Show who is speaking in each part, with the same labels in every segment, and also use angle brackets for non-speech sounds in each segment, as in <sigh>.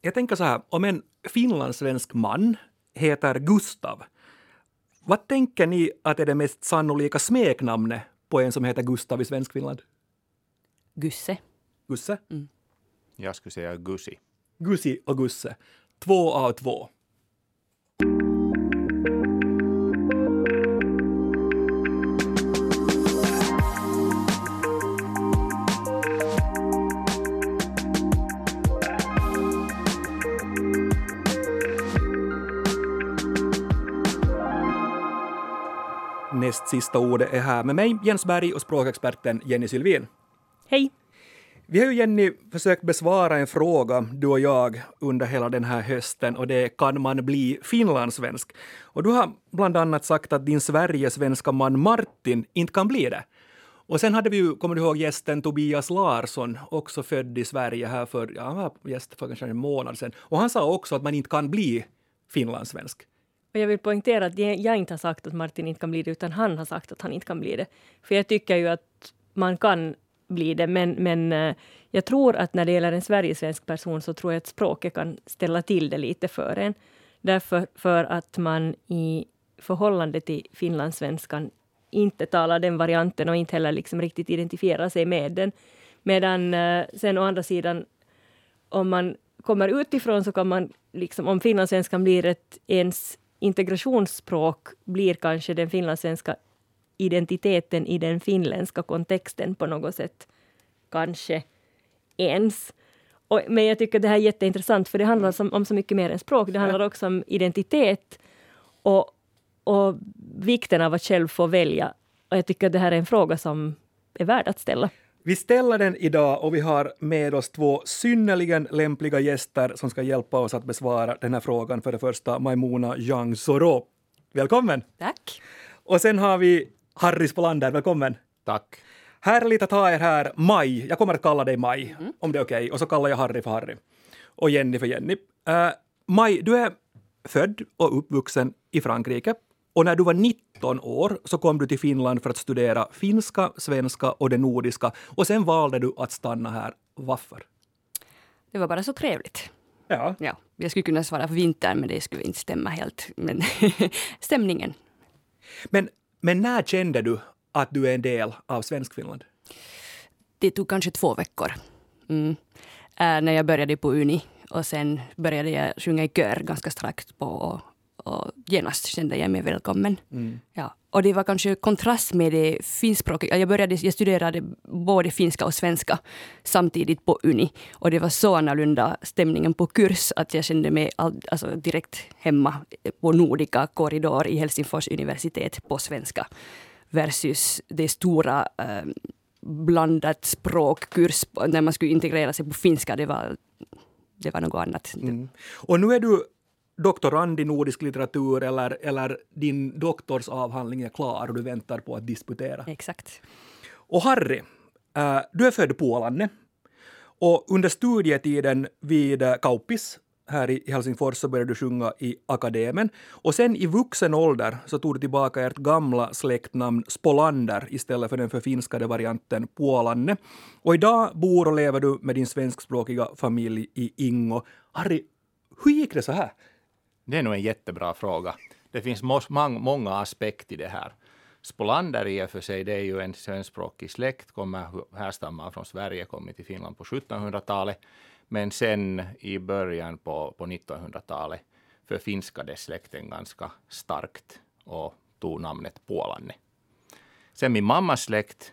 Speaker 1: jag tänker så här, om en finlandssvensk man heter Gustav, vad tänker ni att är det mest sannolika smeknamnet på en som heter Gustav i Svenskfinland?
Speaker 2: Gusse.
Speaker 1: Gusse?
Speaker 3: Jag skulle säga Gussi.
Speaker 1: Gussi och Gusse. Två av två. Näst sista ordet är här med mig, Jens Berg och språkexperten Jenny Sylvin.
Speaker 2: Hej!
Speaker 1: Vi har ju Jenny försökt besvara en fråga, du och jag, under hela den här hösten och det är kan man bli finlandssvensk? Och du har bland annat sagt att din Sverigesvenska man Martin inte kan bli det. Och sen hade vi ju, kommer du ihåg gästen Tobias Larsson, också född i Sverige här för, ja, han var gäst för kanske en månad sedan. Och han sa också att man inte kan bli finlandssvensk.
Speaker 2: Och jag vill poängtera att jag inte har sagt att Martin inte kan bli det, utan han har sagt att han inte kan bli det. För jag tycker ju att man kan bli det, men, men eh, jag tror att när det gäller en sverigesvensk person så tror jag att språket kan ställa till det lite för en. Därför för att man i förhållande till finlandssvenskan inte talar den varianten och inte heller liksom riktigt identifierar sig med den. Medan eh, sen å andra sidan, om man kommer utifrån så kan man, liksom, om finlandssvenskan blir ett ens integrationsspråk, blir kanske den finlandssvenska identiteten i den finländska kontexten på något sätt kanske ens. Och, men jag tycker det här är jätteintressant för det handlar som, om så mycket mer än språk. Det handlar också om identitet och, och vikten av att själv få välja. Och jag tycker det här är en fråga som är värd att ställa.
Speaker 1: Vi ställer den idag och vi har med oss två synnerligen lämpliga gäster som ska hjälpa oss att besvara den här frågan. För det första Maimuna Yang Soro. Välkommen!
Speaker 4: Tack.
Speaker 1: Och sen har vi Harry Spolander, välkommen!
Speaker 3: Tack.
Speaker 1: Härligt att ha er här. Maj, jag kommer att kalla dig Maj, om det är okej. Och så kallar jag Harry för Harry. Och Jenny för Jenny. Uh, Maj, du är född och uppvuxen i Frankrike. Och när du var 19 år så kom du till Finland för att studera finska, svenska och det nordiska. Och sen valde du att stanna här. Varför?
Speaker 4: Det var bara så trevligt.
Speaker 1: Ja.
Speaker 4: Ja, jag skulle kunna svara för vintern, men det skulle inte stämma helt. Men <laughs> stämningen.
Speaker 1: Men, men när kände du att du är en del av Svenskfinland?
Speaker 4: Det tog kanske två veckor. Mm. Äh, när jag började på Uni och sen började jag sjunga i kör ganska strax på och, genast kände jag mig välkommen. Ja. Och det var kanske kontrast med det finskspråkiga. Jag, började, jag studerade både finska och svenska samtidigt på Uni. Och det var så annorlunda stämningen på kurs att jag kände mig all, alltså direkt hemma på Nordica korridor i Helsingfors universitet på svenska. Versus det stora eh, blandat språkkurs när man skulle integrera sig på finska. Det var, det var något annat.
Speaker 1: Och nu är du doktorand i nordisk litteratur eller, eller din doktorsavhandling är klar och du väntar på att disputera.
Speaker 4: Exakt.
Speaker 1: Och Harry, äh, du är född på Ålanne och under studietiden vid äh, Kauppis här i Helsingfors så började du sjunga i akademen. Och sen i vuxen ålder så tog du tillbaka ert gamla släktnamn Spolander istället för den förfinskade varianten Puolanne. Och idag bor och lever du med din svenskspråkiga familj i Ingo. Harry, hur gick det så här?
Speaker 3: Det är nog en jättebra fråga. Det finns många aspekter i det här. Spolander i och för sig, det är ju en svenskspråkig släkt, kommer härstammar från Sverige, kommit till Finland på 1700-talet. Men sen i början på, på 1900-talet förfinskades släkten ganska starkt och tog namnet Puolanne. Sen min mammas släkt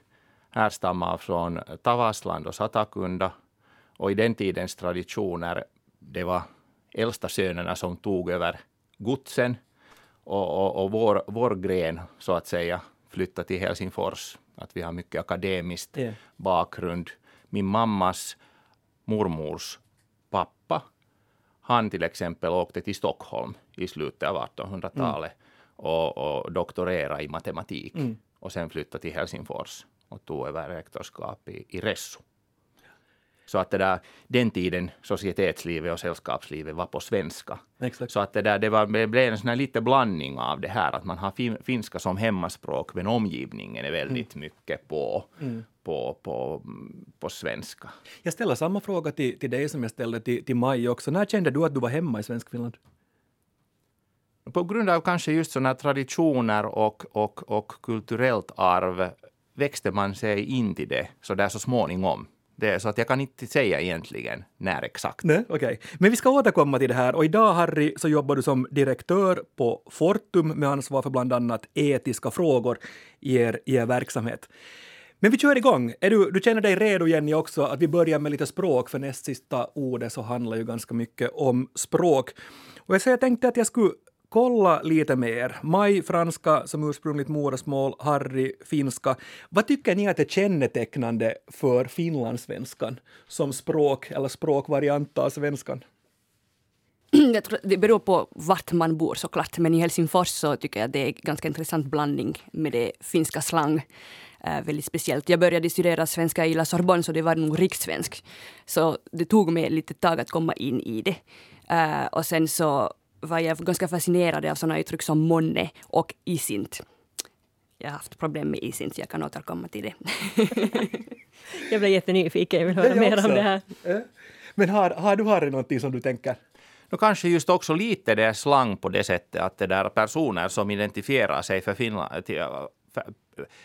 Speaker 3: härstammar från Tavasland och Satakunda. Och i den tidens traditioner, det var äldsta sönerna som tog över godsen. Och, och, och vår, vår gren, så att säga, flyttade till Helsingfors. Att vi har mycket akademiskt
Speaker 1: Ja.
Speaker 3: bakgrund. Min mammas mormors pappa, han till exempel åkte till Stockholm i slutet av 1800-talet och, och doktorerade i matematik. Och sen flyttade till Helsingfors och tog över rektorskap i, i Ressu. Så att det där, den tiden, societetslivet och sällskapslivet var på svenska.
Speaker 1: Exakt.
Speaker 3: Så att det, där, det, var, det blev en sån här lite blandning av det här, att man har fin, finska som hemmaspråk, men omgivningen är väldigt mycket på, på, på, på svenska.
Speaker 1: Jag ställer samma fråga till, till dig som jag ställde till, till Maj också. När kände du att du var hemma i Svenskfinland?
Speaker 3: På grund av kanske just sådana traditioner och, och, och kulturellt arv växte man sig in till det så där så småningom. Det är så att jag kan inte säga egentligen när exakt.
Speaker 1: Nej, okej. Okay. Men vi ska återkomma till det här. Och idag, Harry, så jobbar du som direktör på Fortum med ansvar för bland annat etiska frågor i er, i er verksamhet. Men vi kör igång. Är du, du känner dig redo, Jenny, också att vi börjar med lite språk, för näst sista ordet så handlar ju ganska mycket om språk. Och jag, så jag tänkte att jag skulle kolla lite mer. Maj franska som ursprungligt modersmål, Harry finska. Vad tycker ni att är kännetecknande för finlandssvenskan som språk eller språkvariant av svenskan? <clears throat>
Speaker 4: Jag tror det beror på vart man bor såklart, men i Helsingfors så tycker jag det är en ganska intressant blandning med det finska slang. Äh, väldigt speciellt. Jag började studera svenska i La Sorbonne, så det var nog rikssvensk. Så det tog mig lite tag att komma in i det. Äh, och sen så var jag ganska fascinerad av sådana uttryck som månne och isint. Jag har haft problem med isint, jag kan återkomma till det. <laughs>
Speaker 2: jag blev jättenyfiken, jag vill höra mer om det här.
Speaker 1: Men har, har du Harry någonting som du tänker?
Speaker 3: No, kanske just också lite det slang på det sättet att det där personer som identifierar sig för Finland, för,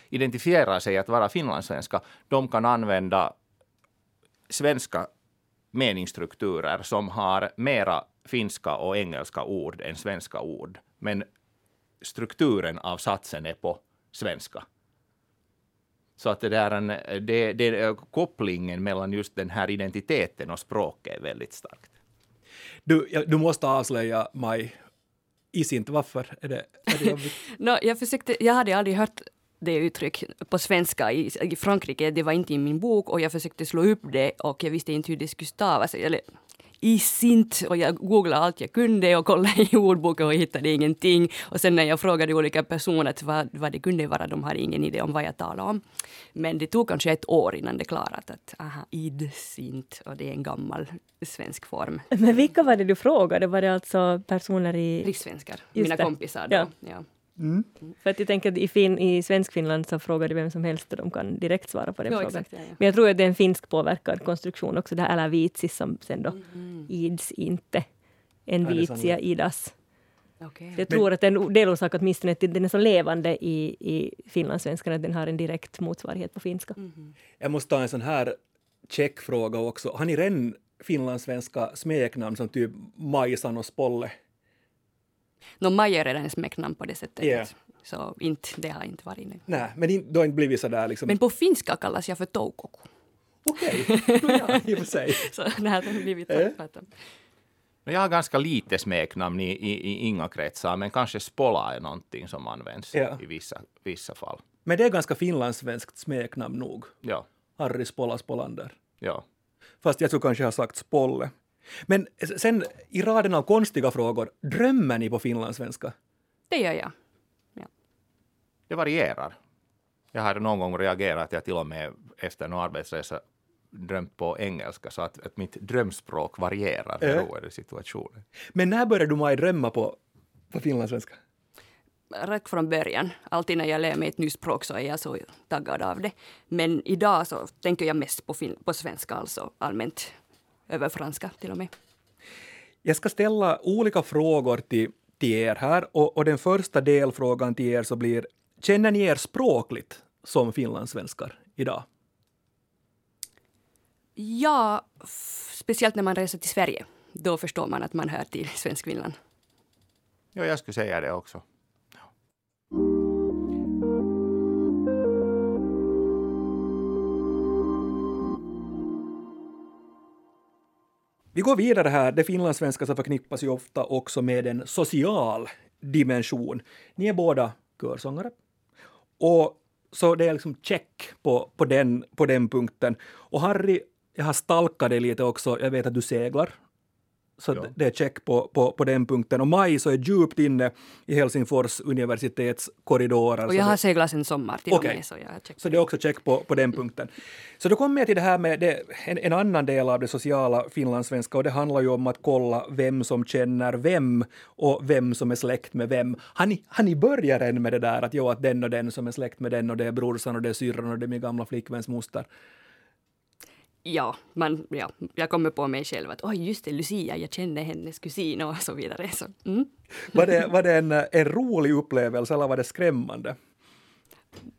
Speaker 3: identifierar sig att vara finlandssvenska, de kan använda svenska meningsstrukturer som har mera finska och engelska ord än svenska ord. Men strukturen av satsen är på svenska. Så att det där en, det, det, kopplingen mellan just den här identiteten och språket är väldigt starkt.
Speaker 1: Du, du måste avslöja Maj. Is inte, varför? Är det, är det <laughs>
Speaker 4: no, jag, försökte, jag hade aldrig hört det uttryck på svenska i, i Frankrike. Det var inte i min bok och jag försökte slå upp det och jag visste inte hur det skulle stavas. Eller i sint och jag googlade allt jag kunde och kollade i ordboken och hittade ingenting. Och sen när jag frågade olika personer vad, vad det kunde vara, de hade ingen idé om vad jag talade om. Men det tog kanske ett år innan det klarat att aha, id sint och det är en gammal svensk form.
Speaker 2: Men vilka var det du frågade? Var det alltså personer i...
Speaker 4: Rikssvenskar, mina det. kompisar då. Ja. ja.
Speaker 2: Mm. För att jag tänker att i, fin, i Svenskfinland så frågar du vem som helst och de kan direkt svara på den jo, frågan. Exakt, ja, ja. Men jag tror att det är en finsk påverkad konstruktion också, det här alla vitsis som sen då mm. ids inte. En vitsia idas. Okay. Jag tror Men, att det är en delorsak åtminstone att den är så levande i, i finlandssvenskan att den har en direkt motsvarighet på finska. Mm.
Speaker 1: Jag måste ta en sån här checkfråga också. Har ni redan finlandssvenska smeknamn som typ Majsan och Spolle?
Speaker 4: No, Maja är redan smeknamn på det sättet. Yeah. Så inte, det har inte varit nu.
Speaker 1: Nej, men du har inte blivit sådär liksom...
Speaker 4: Men på finska kallas jag för Toukoku.
Speaker 1: Okej, <laughs> okay. ja, i och för sig.
Speaker 4: så det har blivit äh.
Speaker 3: Jag har ganska lite smeknamn i, i, i inga kretsar, men kanske Spola är någonting som används ja. i vissa, vissa fall.
Speaker 1: Men det är ganska finlandssvenskt smeknamn nog.
Speaker 3: Ja.
Speaker 1: Harry Spola Spolander.
Speaker 3: Ja.
Speaker 1: Fast jag skulle kanske ha sagt Spolle. Men sen i raden av konstiga frågor, drömmer ni på finlandssvenska?
Speaker 4: Det gör jag. Ja.
Speaker 3: Det varierar. Jag har någon gång reagerat att jag till och med efter en arbetsresa drömt på engelska, så att, att mitt drömspråk varierar beroende på situationen.
Speaker 1: Men när började du Maj drömma på, på finlandssvenska?
Speaker 4: Rätt från början. Alltid när jag lär mig ett nytt språk så är jag så taggad av det. Men idag så tänker jag mest på, på svenska, alltså allmänt över franska till och med.
Speaker 1: Jag ska ställa olika frågor till, till er här och, och den första delfrågan till er så blir Känner ni er språkligt som finlandssvenskar idag?
Speaker 4: Ja, speciellt när man reser till Sverige. Då förstår man att man hör till Svenskfinland.
Speaker 3: Ja, jag skulle säga det också.
Speaker 1: Vi går vidare här. Det finlandssvenska så förknippas ju ofta också med en social dimension. Ni är båda körsångare. Och så det är liksom check på, på, den, på den punkten. Och Harry, jag har stalkat dig lite också. Jag vet att du seglar så
Speaker 3: Ja.
Speaker 1: det är check på, på, på den punkten. Och maj så är djupt inne i Helsingfors universitets korridorer.
Speaker 4: Och jag har seglat en sommar till
Speaker 1: Okej.
Speaker 4: och med. Så jag
Speaker 1: så det är också check på, på den punkten. Så då kommer jag till det här med det, en, en annan del av det sociala finlandssvenska och det handlar ju om att kolla vem som känner vem och vem som är släkt med vem. Har ni, har ni börjat än med det där att, jo, att den och den som är släkt med den och det är brorsan och det är syrran och det är min gamla flickväns moster?
Speaker 4: Ja, man, ja, jag kommer på mig själv att oj, just det, Lucia, jag känner hennes kusin och så vidare. Så, mm.
Speaker 1: Var det, var det en, en rolig upplevelse eller var det skrämmande?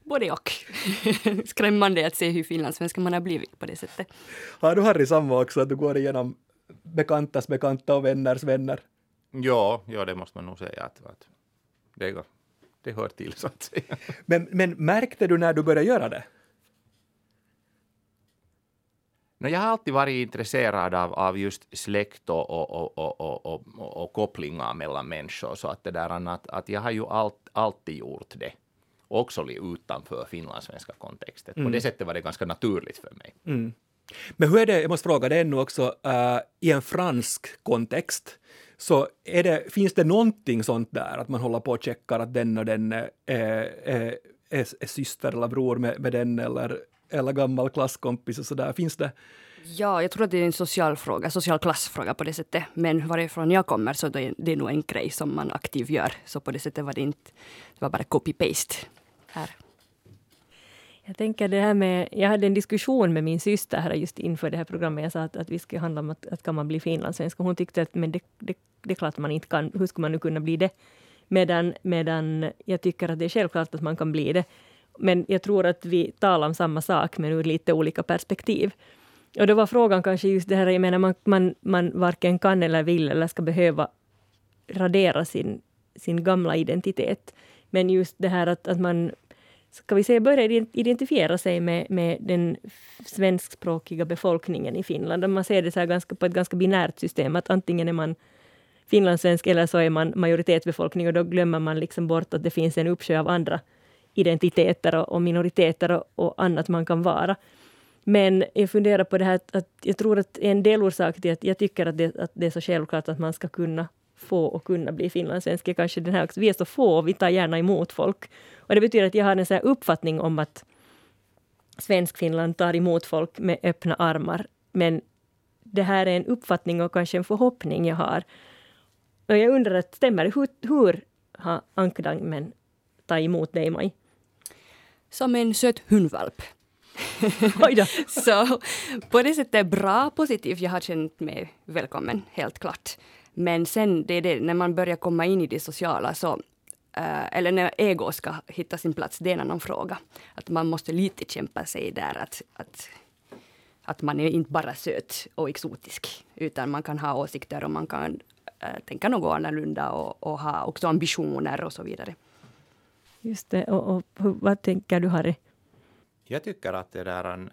Speaker 4: Både och. <laughs> Skrämmande att se hur finlandssvenska man har blivit på det sättet.
Speaker 1: Har du Harry samma också, att du går igenom bekantas bekanta och vänners vänner?
Speaker 3: Ja, ja, det måste man nog säga att, att det, det hör till så att säga.
Speaker 1: Men, men märkte du när du började göra det?
Speaker 3: No, jag har alltid varit intresserad av, av just släkt och, och, och, och, och, kopplingar mellan människor. Så att, det där, att, att jag har ju allt, alltid gjort det. Också utanför finlandssvenska kontexten. På det sättet var det ganska naturligt för mig.
Speaker 1: Men hur är det, jag måste fråga det ännu också, äh, i en fransk kontext, så det, finns det någonting sånt där att man håller på och checkar att den och den är, är, är, är, är syster eller bror med, med den eller, eller gammal klasskompis och sådär, finns det?
Speaker 4: Ja, jag tror att det är en social fråga, social klassfråga på det sättet. Men varifrån jag kommer så det är det nog en grej som man aktivt gör. Så på det sättet var det inte, det var bara copy-paste här.
Speaker 2: Jag tänker det här med, jag hade en diskussion med min syster här just inför det här programmet. Jag sa att, att vi skulle handla om att, att kan man bli finlandssvensk. Och hon tyckte att men det, det, det är klart man inte kan. Hur skulle man nu kunna bli det? Medan, medan jag tycker att det är självklart att man kan bli det. Men jag tror att vi talar om samma sak men ur lite olika perspektiv. Och då var frågan kanske just det här, jag menar man, man, man varken kan eller vill eller ska behöva radera sin, sin gamla identitet. Men just det här att, att man ska vi säga, börjar identifiera sig med, med den svenskspråkiga befolkningen i Finland. Man ser det så här ganska, på ett ganska binärt system, att antingen är man finlandssvensk eller så är man majoritetsbefolkning och då glömmer man liksom bort att det finns en uppsjö av andra identiteter och, och minoriteter och, och annat man kan vara. Men jag funderar på det här att, att jag tror att en delorsak till att jag tycker att det, att det är så självklart att man ska kunna få och kunna bli finlandssvensk är kanske den här också. Vi är så få och vi tar gärna emot folk. Och det betyder att jag har en så här uppfattning om att Svensk-Finland tar emot folk med öppna armar. Men det här är en uppfattning och kanske en förhoppning jag har. Och jag undrar, att stämmer det? Hur, hur har ankdammen tagit emot dig, Maj?
Speaker 4: Som en söt hundvalp. <laughs> Så på det sättet bra, positivt. Jag har känt mig välkommen, helt klart. Men sen, det är det, när man börjar komma in i det sociala så eh, eller när ego ska hitta sin plats, det är en annan fråga. Att man måste lite kämpa sig där att, att, att man är inte bara söt och exotisk, utan man kan ha åsikter och man kan äh, tänka något annorlunda och, och ha också ambitioner och så vidare.
Speaker 2: Just det. Och, och vad tänker du, Harry?
Speaker 3: Jag tycker att det, där,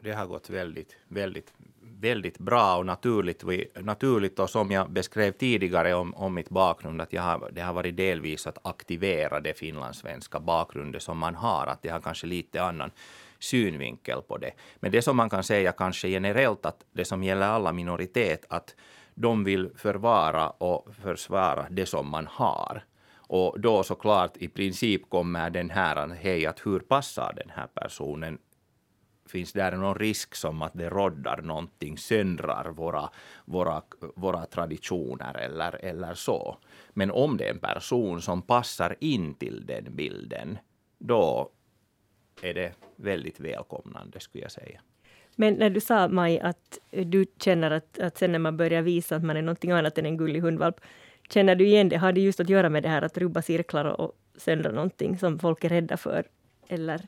Speaker 3: det har gått väldigt, väldigt, väldigt bra och naturligt. Naturligt och som jag beskrev tidigare om, om mitt bakgrund, att jag har, det har varit delvis att aktivera det finlandssvenska bakgrunden som man har, att det har kanske lite annan synvinkel på det. Men det som man kan säga kanske generellt, att det som gäller alla minoritet, att de vill förvara och försvara det som man har. Och då såklart i princip kommer den här, hej, att hur passar den här personen finns där någon risk som att det roddar någonting, söndrar våra, våra, våra traditioner eller, eller så. Men om det är en person som passar in till den bilden, då är det väldigt välkomnande skulle jag säga.
Speaker 2: Men när du sa, Maj, att du känner att, att sen när man börjar visa att man är någonting annat än en gullig hundvalp, känner du igen det? Har det just att göra med det här att rubba cirklar och, och söndra någonting som folk är rädda för? Eller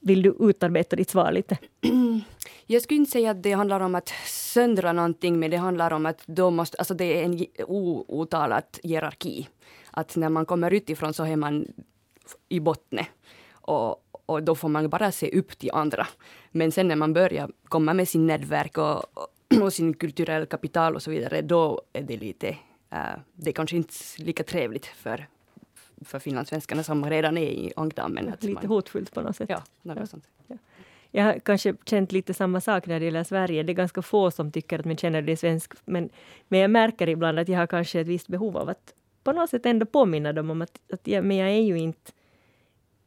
Speaker 2: vill du utarbeta ditt svar lite? <clears throat>
Speaker 4: Jag skulle inte säga att det handlar om att söndra någonting, men det handlar om att då måste, alltså det är en outtalad hierarki. Att när man kommer utifrån så är man i botten. Och, och då får man bara se upp till andra. Men sen när man börjar komma med sin nätverk och, och sin kulturella kapital och så vidare, då är det lite, det är kanske inte lika trevligt för, för finlandssvenskarna som redan är i ankdammen. att
Speaker 2: Lite
Speaker 4: man-
Speaker 2: hotfullt på något sätt.
Speaker 4: Ja, något sånt.
Speaker 2: jag har kanske känt lite samma sak när det gäller Sverige. Det är ganska få som tycker att man känner det svensk. Men, men jag märker ibland att jag har kanske ett visst behov av att på något sätt ändå påminna dem om att, att jag, men jag är ju inte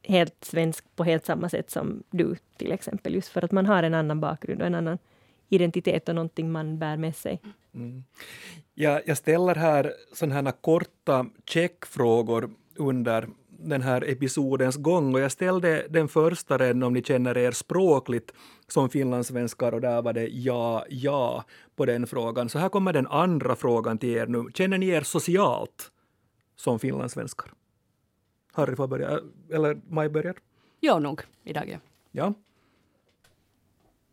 Speaker 2: helt svensk på helt samma sätt som du till exempel. Just för att man har en annan bakgrund och en annan identitet och någonting man bär med sig. Mm.
Speaker 1: Ja, jag ställer här sådana här korta checkfrågor under den här episodens gång och jag ställde den första redan om ni känner er språkligt som finlandssvenskar och där var det ja, ja på den frågan. Så här kommer den andra frågan till er nu. Känner ni er socialt som finlandssvenskar? Harry får börja, eller Maj börjar?
Speaker 4: Ja, nog idag. Ja.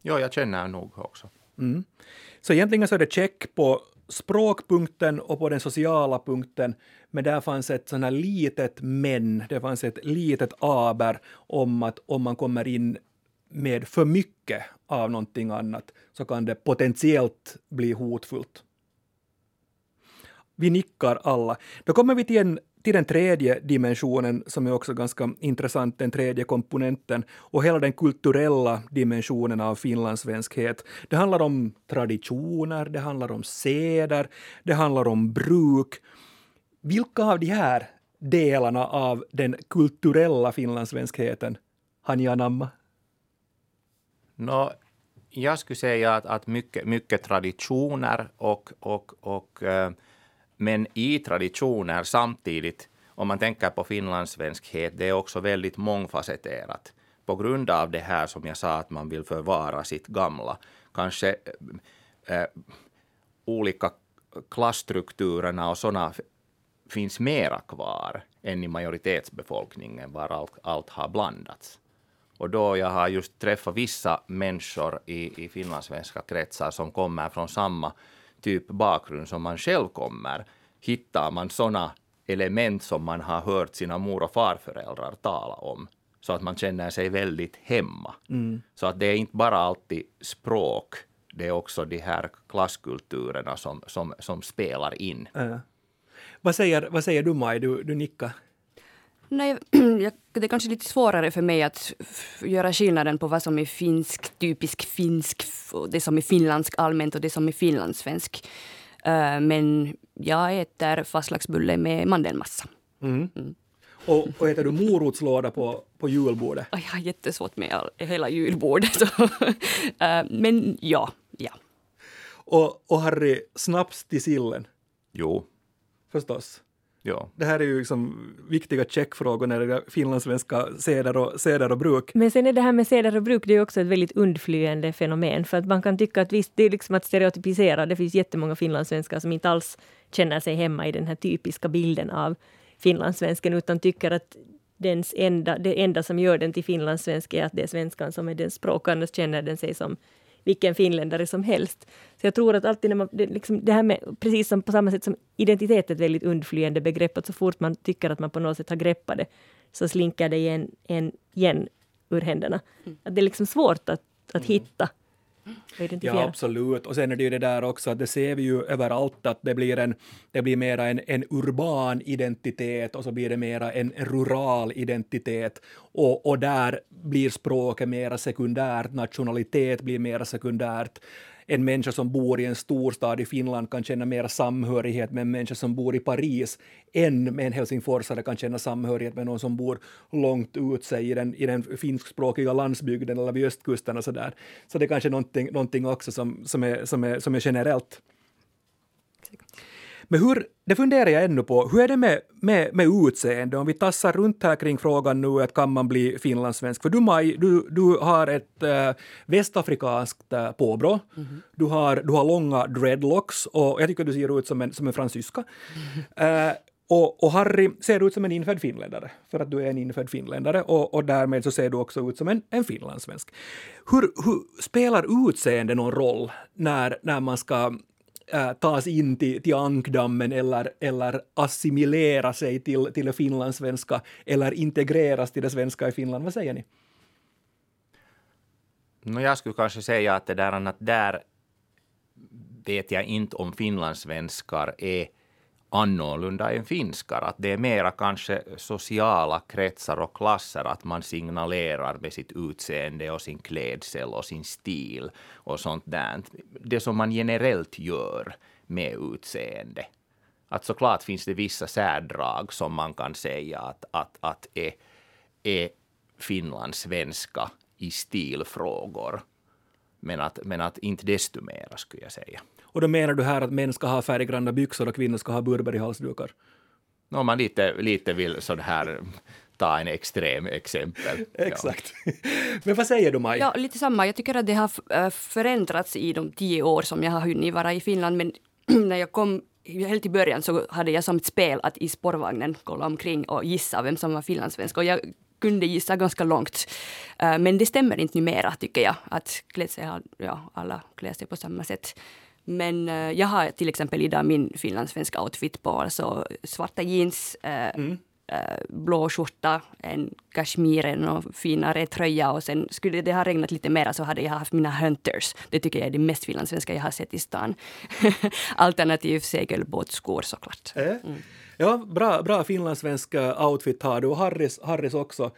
Speaker 1: Ja,
Speaker 3: jag känner nog också.
Speaker 1: Mm. Så egentligen så är det check på språkpunkten och på den sociala punkten, men där fanns ett sånt här litet men, det fanns ett litet aber om att om man kommer in med för mycket av någonting annat så kan det potentiellt bli hotfullt. Vi nickar alla. Då kommer vi till en till den tredje dimensionen som är också ganska intressant, den tredje komponenten och hela den kulturella dimensionen av finlandssvenskhet. Det handlar om traditioner, det handlar om seder, det handlar om bruk. Vilka av de här delarna av den kulturella finlandssvenskheten har ni anammat?
Speaker 3: No, jag skulle säga att, att mycket, mycket traditioner och, och, och uh, men i traditioner samtidigt, om man tänker på finlandssvenskhet, det är också väldigt mångfacetterat. På grund av det här som jag sa, att man vill förvara sitt gamla. Kanske äh, olika klassstrukturerna och sådana finns mera kvar än i majoritetsbefolkningen, var allt, allt har blandats. Och då jag har just träffat vissa människor i, i finlandssvenska kretsar som kommer från samma typ bakgrund som man själv kommer, hittar man sådana element som man har hört sina mor och farföräldrar tala om så att man känner sig väldigt hemma. Mm. Så att det är inte bara alltid språk, det är också de här klasskulturerna som, som, som spelar in. Äh.
Speaker 1: Vad, säger, vad säger du Maj, du, du nickar?
Speaker 4: Nej, <clears throat> det är kanske lite svårare för mig att göra skillnaden på vad som är finsk, typisk finsk, det som är finlandsk allmänt och det som är finlandssvensk. Eh, men jag äter fastlagsbulle med mandelmassa. Mm.
Speaker 1: Mm. Och, och äter du morotslåda på, på julbordet?
Speaker 4: Jag har jättesvårt med all, hela julbordet. <laughs> Eh, men ja, ja.
Speaker 1: Och, och Harry, snaps till sillen?
Speaker 3: Jo.
Speaker 1: Förstås.
Speaker 3: Ja.
Speaker 1: Det här är ju liksom viktiga checkfrågor när det gäller finlandssvenska seder och, seder och bruk.
Speaker 2: Men sen är det här med seder och bruk, det är också ett väldigt undflyende fenomen. För att man kan tycka att visst, det är liksom att stereotypisera. Det finns jättemånga finlandssvenskar som inte alls känner sig hemma i den här typiska bilden av finlandssvensken, utan tycker att dens enda, det enda som gör den till finlandssvensk är att det är svenskan som är den språk, annars känner den sig som vilken finländare som helst. Så jag tror att alltid när man, det, liksom, det här med, precis som på samma sätt som identitet är ett väldigt undflyende begrepp, att så fort man tycker att man på något sätt har greppat det, så slinker det igen, en, igen ur händerna. Mm. Att det är liksom svårt att, att mm. hitta
Speaker 1: Ja, absolut. Och sen är det ju det där också att det ser vi ju överallt att det blir, en, det blir mera en, en urban identitet och så blir det mera en rural identitet. Och, och där blir språket mera sekundärt, nationalitet blir mera sekundärt en människa som bor i en storstad i Finland kan känna mer samhörighet med en människa som bor i Paris än med en helsingforsare kan känna samhörighet med någon som bor långt ut sig i den, i den finskspråkiga landsbygden eller vid östkusten och så där. Så det är kanske någonting, någonting också som, som, är, som, är, som är generellt. Men hur, det funderar jag ännu på, hur är det med, med, med utseende? Om vi tassar runt här kring frågan nu att kan man bli finlandssvensk? För du Maj, du, du har ett äh, västafrikanskt äh, påbrå. Mm -hmm. du, har, du har långa dreadlocks och jag tycker du ser ut som en, som en fransyska. Mm -hmm. äh, och, och, Harry ser ut som en infödd finländare, för att du är en infödd finländare och, och därmed så ser du också ut som en, en finlandssvensk. Hur, hur spelar utseende någon roll när, när man ska äh, tas in till, till ankdammen eller, eller assimilera sig till, till det finlandssvenska eller integreras till det svenska i Finland. Vad säger ni?
Speaker 3: No, jag skulle kanske säga att det där att där vet jag inte om finlandssvenskar är annorlunda än finskar. Att det är mera kanske sociala kretsar och klasser, att man signalerar med sitt utseende och sin klädsel och sin stil och sånt där. Det som man generellt gör med utseende. Att såklart finns det vissa särdrag som man kan säga att, att, att är, är finlandssvenska i stilfrågor. Men att, men att inte desto mera skulle jag säga.
Speaker 1: Och då menar du här att män ska ha färggranna byxor och kvinnor ska ha Burberry-halsdukar?
Speaker 3: Om man lite, lite vill så här ta en extrem exempel.
Speaker 1: Exakt. Ja. <laughs> Men vad säger du Maj?
Speaker 4: Ja, lite samma. Jag tycker att det har äh, förändrats i de tio år som jag har hunnit vara i Finland. Men <clears throat> när jag kom helt i början så hade jag som ett spel att i spårvagnen kolla omkring och gissa vem som var finlandssvensk. Och jag kunde gissa ganska långt. Äh, men det stämmer inte numera tycker jag. Att klä sig, ja, alla klär sig på samma sätt. Men uh, jag har till exempel idag min finlandssvenska outfit på, alltså svarta jeans, uh, mm. uh, blå skjorta, en kashmiren och finare tröja och sen skulle det ha regnat lite mer så hade jag haft mina hunters. Det tycker jag är det mest finlandssvenska jag har sett i stan. <laughs> Alternativt segelbåtsskor såklart.
Speaker 1: Mm. Ja, bra, bra finlandssvenska outfit har du och Harris, Harris också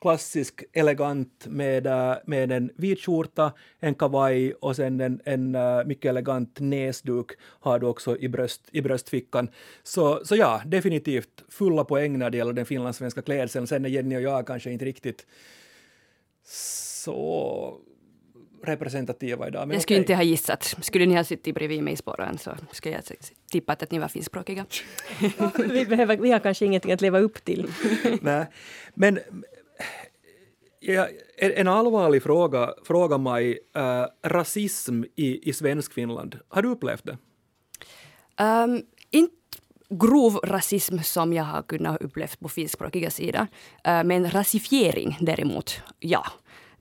Speaker 1: klassisk elegant med, äh, med en vit skjorta, en kavaj och sen en, en äh, mycket elegant näsduk har du också i, bröst, i bröstfickan. Så, så ja, definitivt fulla poäng när det gäller den finlandssvenska klädseln. Sen är Jenny och jag kanske inte riktigt så representativa idag.
Speaker 4: Men jag skulle okay. inte ha gissat. Skulle ni ha suttit bredvid mig i spåren så skulle jag tippat att ni var finskspråkiga. <laughs>
Speaker 2: vi, behöver, vi har kanske ingenting att leva upp till.
Speaker 1: Nej. Men Ja, en allvarlig fråga, fråga mig. Äh, rasism i, i Svenskfinland, har du upplevt det?
Speaker 4: Um, inte grov rasism som jag har kunnat uppleva på finskspråkiga sidan. Uh, men rasifiering däremot, ja.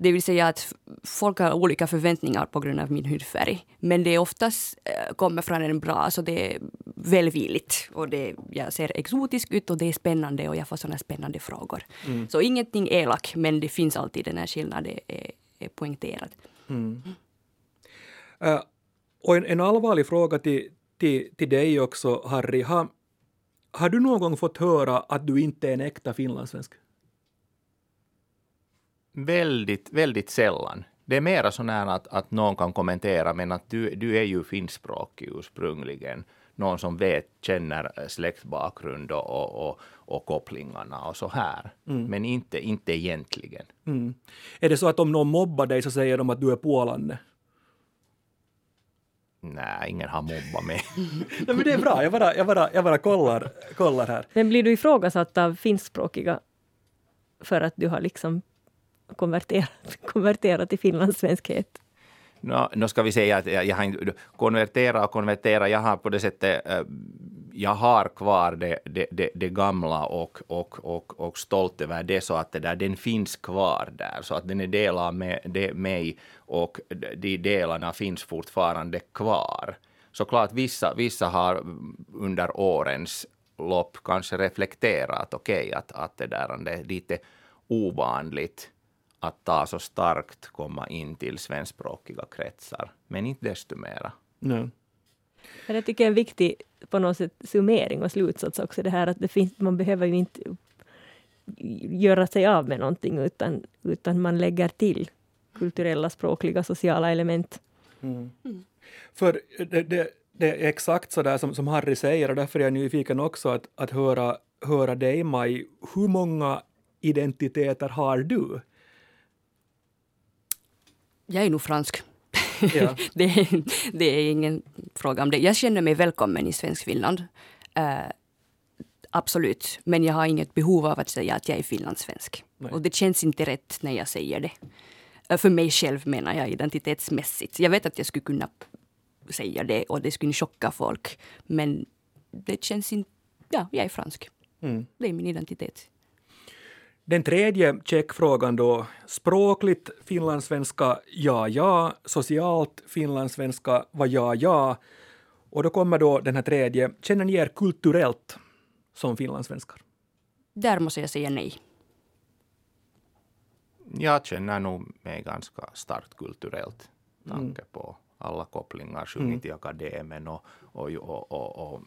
Speaker 4: Det vill säga att folk har olika förväntningar på grund av min hudfärg. Men det oftast äh, kommer från en bra, alltså det är välvilligt. Och det, jag ser exotisk ut och det är spännande och jag får sådana spännande frågor. Mm. Så ingenting elak, men det finns alltid den här skillnaden är, är poängterad. Mm.
Speaker 1: Uh, och en, en, allvarlig fråga till, till, till dig också, Harry. Har, har du någon gång fått höra att du inte är en äkta finlandssvensk?
Speaker 3: Väldigt, väldigt sällan. Det är mera så att, att någon kan kommentera, men att du, du är ju finskspråkig ursprungligen. Någon som vet, känner släktbakgrund och, och, och, och kopplingarna och så här. Mm. Men inte, inte egentligen.
Speaker 1: Mm. Är det så att om någon mobbar dig så säger de att du är pålande?
Speaker 3: Nej, ingen har mobbat mig. <laughs>
Speaker 1: Nej, men det är bra, jag bara, jag bara, jag bara kollar, kollar här.
Speaker 2: Men blir du ifrågasatt av finskspråkiga för att du har liksom konverterat, <laughs> konverterat till finlandssvenskhet?
Speaker 3: No, no ska vi säga att jag, jag har konverterat och konverterat. Jag har på det sättet eh, jag har kvar det, det, det, det, gamla och, och, och, och stolt över det så att det där, den finns kvar där. Så att den är del av med, mig och de delarna finns fortfarande kvar. Såklart vissa, vissa har under årens lopp kanske reflekterat, okej, okay, att, att det där det är lite ovanligt att ta så starkt komma in till svenskspråkiga kretsar, men inte desto mera.
Speaker 1: Nej.
Speaker 2: Men jag tycker det är en viktig på något sätt summering och slutsats också det här att det finns, man behöver ju inte göra sig av med någonting utan, utan man lägger till kulturella, språkliga, sociala element.
Speaker 1: Mm. Mm. För det, det, det, är exakt så där som, som Harry säger och därför är jag nyfiken också att, att höra, höra dig Maj. Hur många identiteter har du?
Speaker 4: Jag är nog fransk. Ja. <laughs> det, det, är ingen fråga om det. Jag känner mig välkommen i svensk Finland. Uh, absolut. Men jag har inget behov av att säga att jag är finlandssvensk. Nej. Och det känns inte rätt när jag säger det. Uh, för mig själv menar jag identitetsmässigt. Jag vet att jag skulle kunna säga det och det skulle chocka folk. Men det känns inte... Ja, jag är fransk. Mm. Det är min identitet.
Speaker 1: Den tredje checkfrågan då, språkligt finlandssvenska ja, ja, socialt finlandssvenska var ja, ja. Och då kommer då den här tredje, känner ni er kulturellt som finlandssvenskar?
Speaker 4: Där måste jag säga nej.
Speaker 3: Jag känner nog mig ganska starkt kulturellt. Tanke mm. på alla kopplingar, sjungit mm. i akademin och, och, och, och,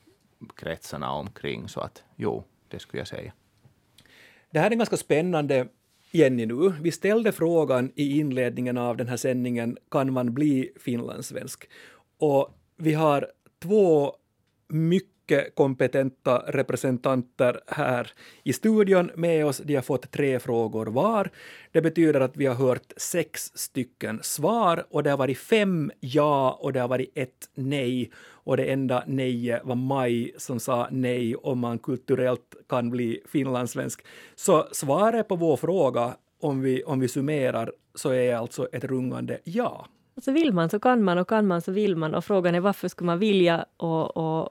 Speaker 3: kretsarna omkring. Så att jo, det skulle jag säga.
Speaker 1: Det här är ganska spännande Jenny nu. Vi ställde frågan i inledningen av den här sändningen, kan man bli finlandssvensk? Och vi har två mycket kompetenta representanter här i studion med oss. De har fått tre frågor var. Det betyder att vi har hört sex stycken svar och det har varit fem ja och det har varit ett nej. Och det enda nejet var Maj som sa nej om man kulturellt kan bli finlandssvensk. Så svaret på vår fråga, om vi, om vi summerar, så är alltså ett rungande ja.
Speaker 2: Så vill man så kan man och kan man så vill man och frågan är varför skulle man vilja och, och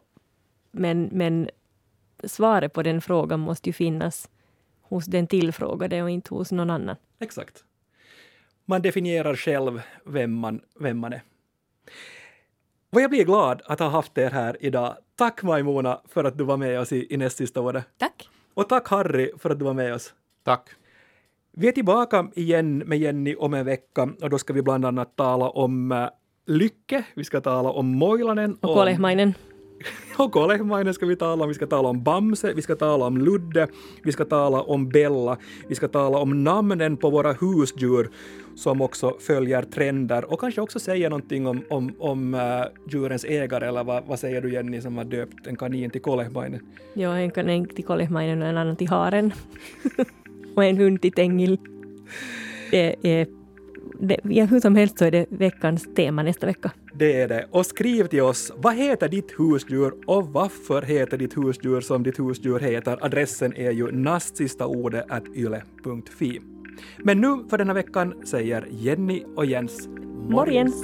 Speaker 2: men, men svaret på den frågan måste ju finnas hos den tillfrågade och inte hos någon annan.
Speaker 1: Exakt. Man definierar själv vem man, vem man är. Vad jag blir glad att ha haft er här idag. Tack Majmona för att du var med oss i, i näst sista året.
Speaker 4: Tack.
Speaker 1: Och tack Harry för att du var med oss.
Speaker 3: Tack.
Speaker 1: Vi är tillbaka igen med Jenny om en vecka och då ska vi bland annat tala om uh, Lycke, vi ska tala om Moilanen.
Speaker 2: Och Kolehmainen.
Speaker 1: Och Kolehmainen ska vi tala om, vi ska tala om Bamse, vi ska tala om Ludde, vi ska tala om Bella, vi ska tala om namnen på våra husdjur som också följer trender och kanske också säga någonting om, om, om uh, djurens ägare, eller vad, vad säger du Jenny som har döpt en kanin till Kolehmainen?
Speaker 2: Ja, en kanin till Kolehmainen och en annan till haren. <laughs> och en hund till Tengil. Det är, det, ja, hur som helst så är det veckans tema nästa vecka.
Speaker 1: Det är det. Och skriv till oss, vad heter ditt husdjur och varför heter ditt husdjur som ditt husdjur heter? Adressen är ju nastsistaordet.yle.fi. Men nu för denna veckan säger Jenny och Jens
Speaker 2: Morgens!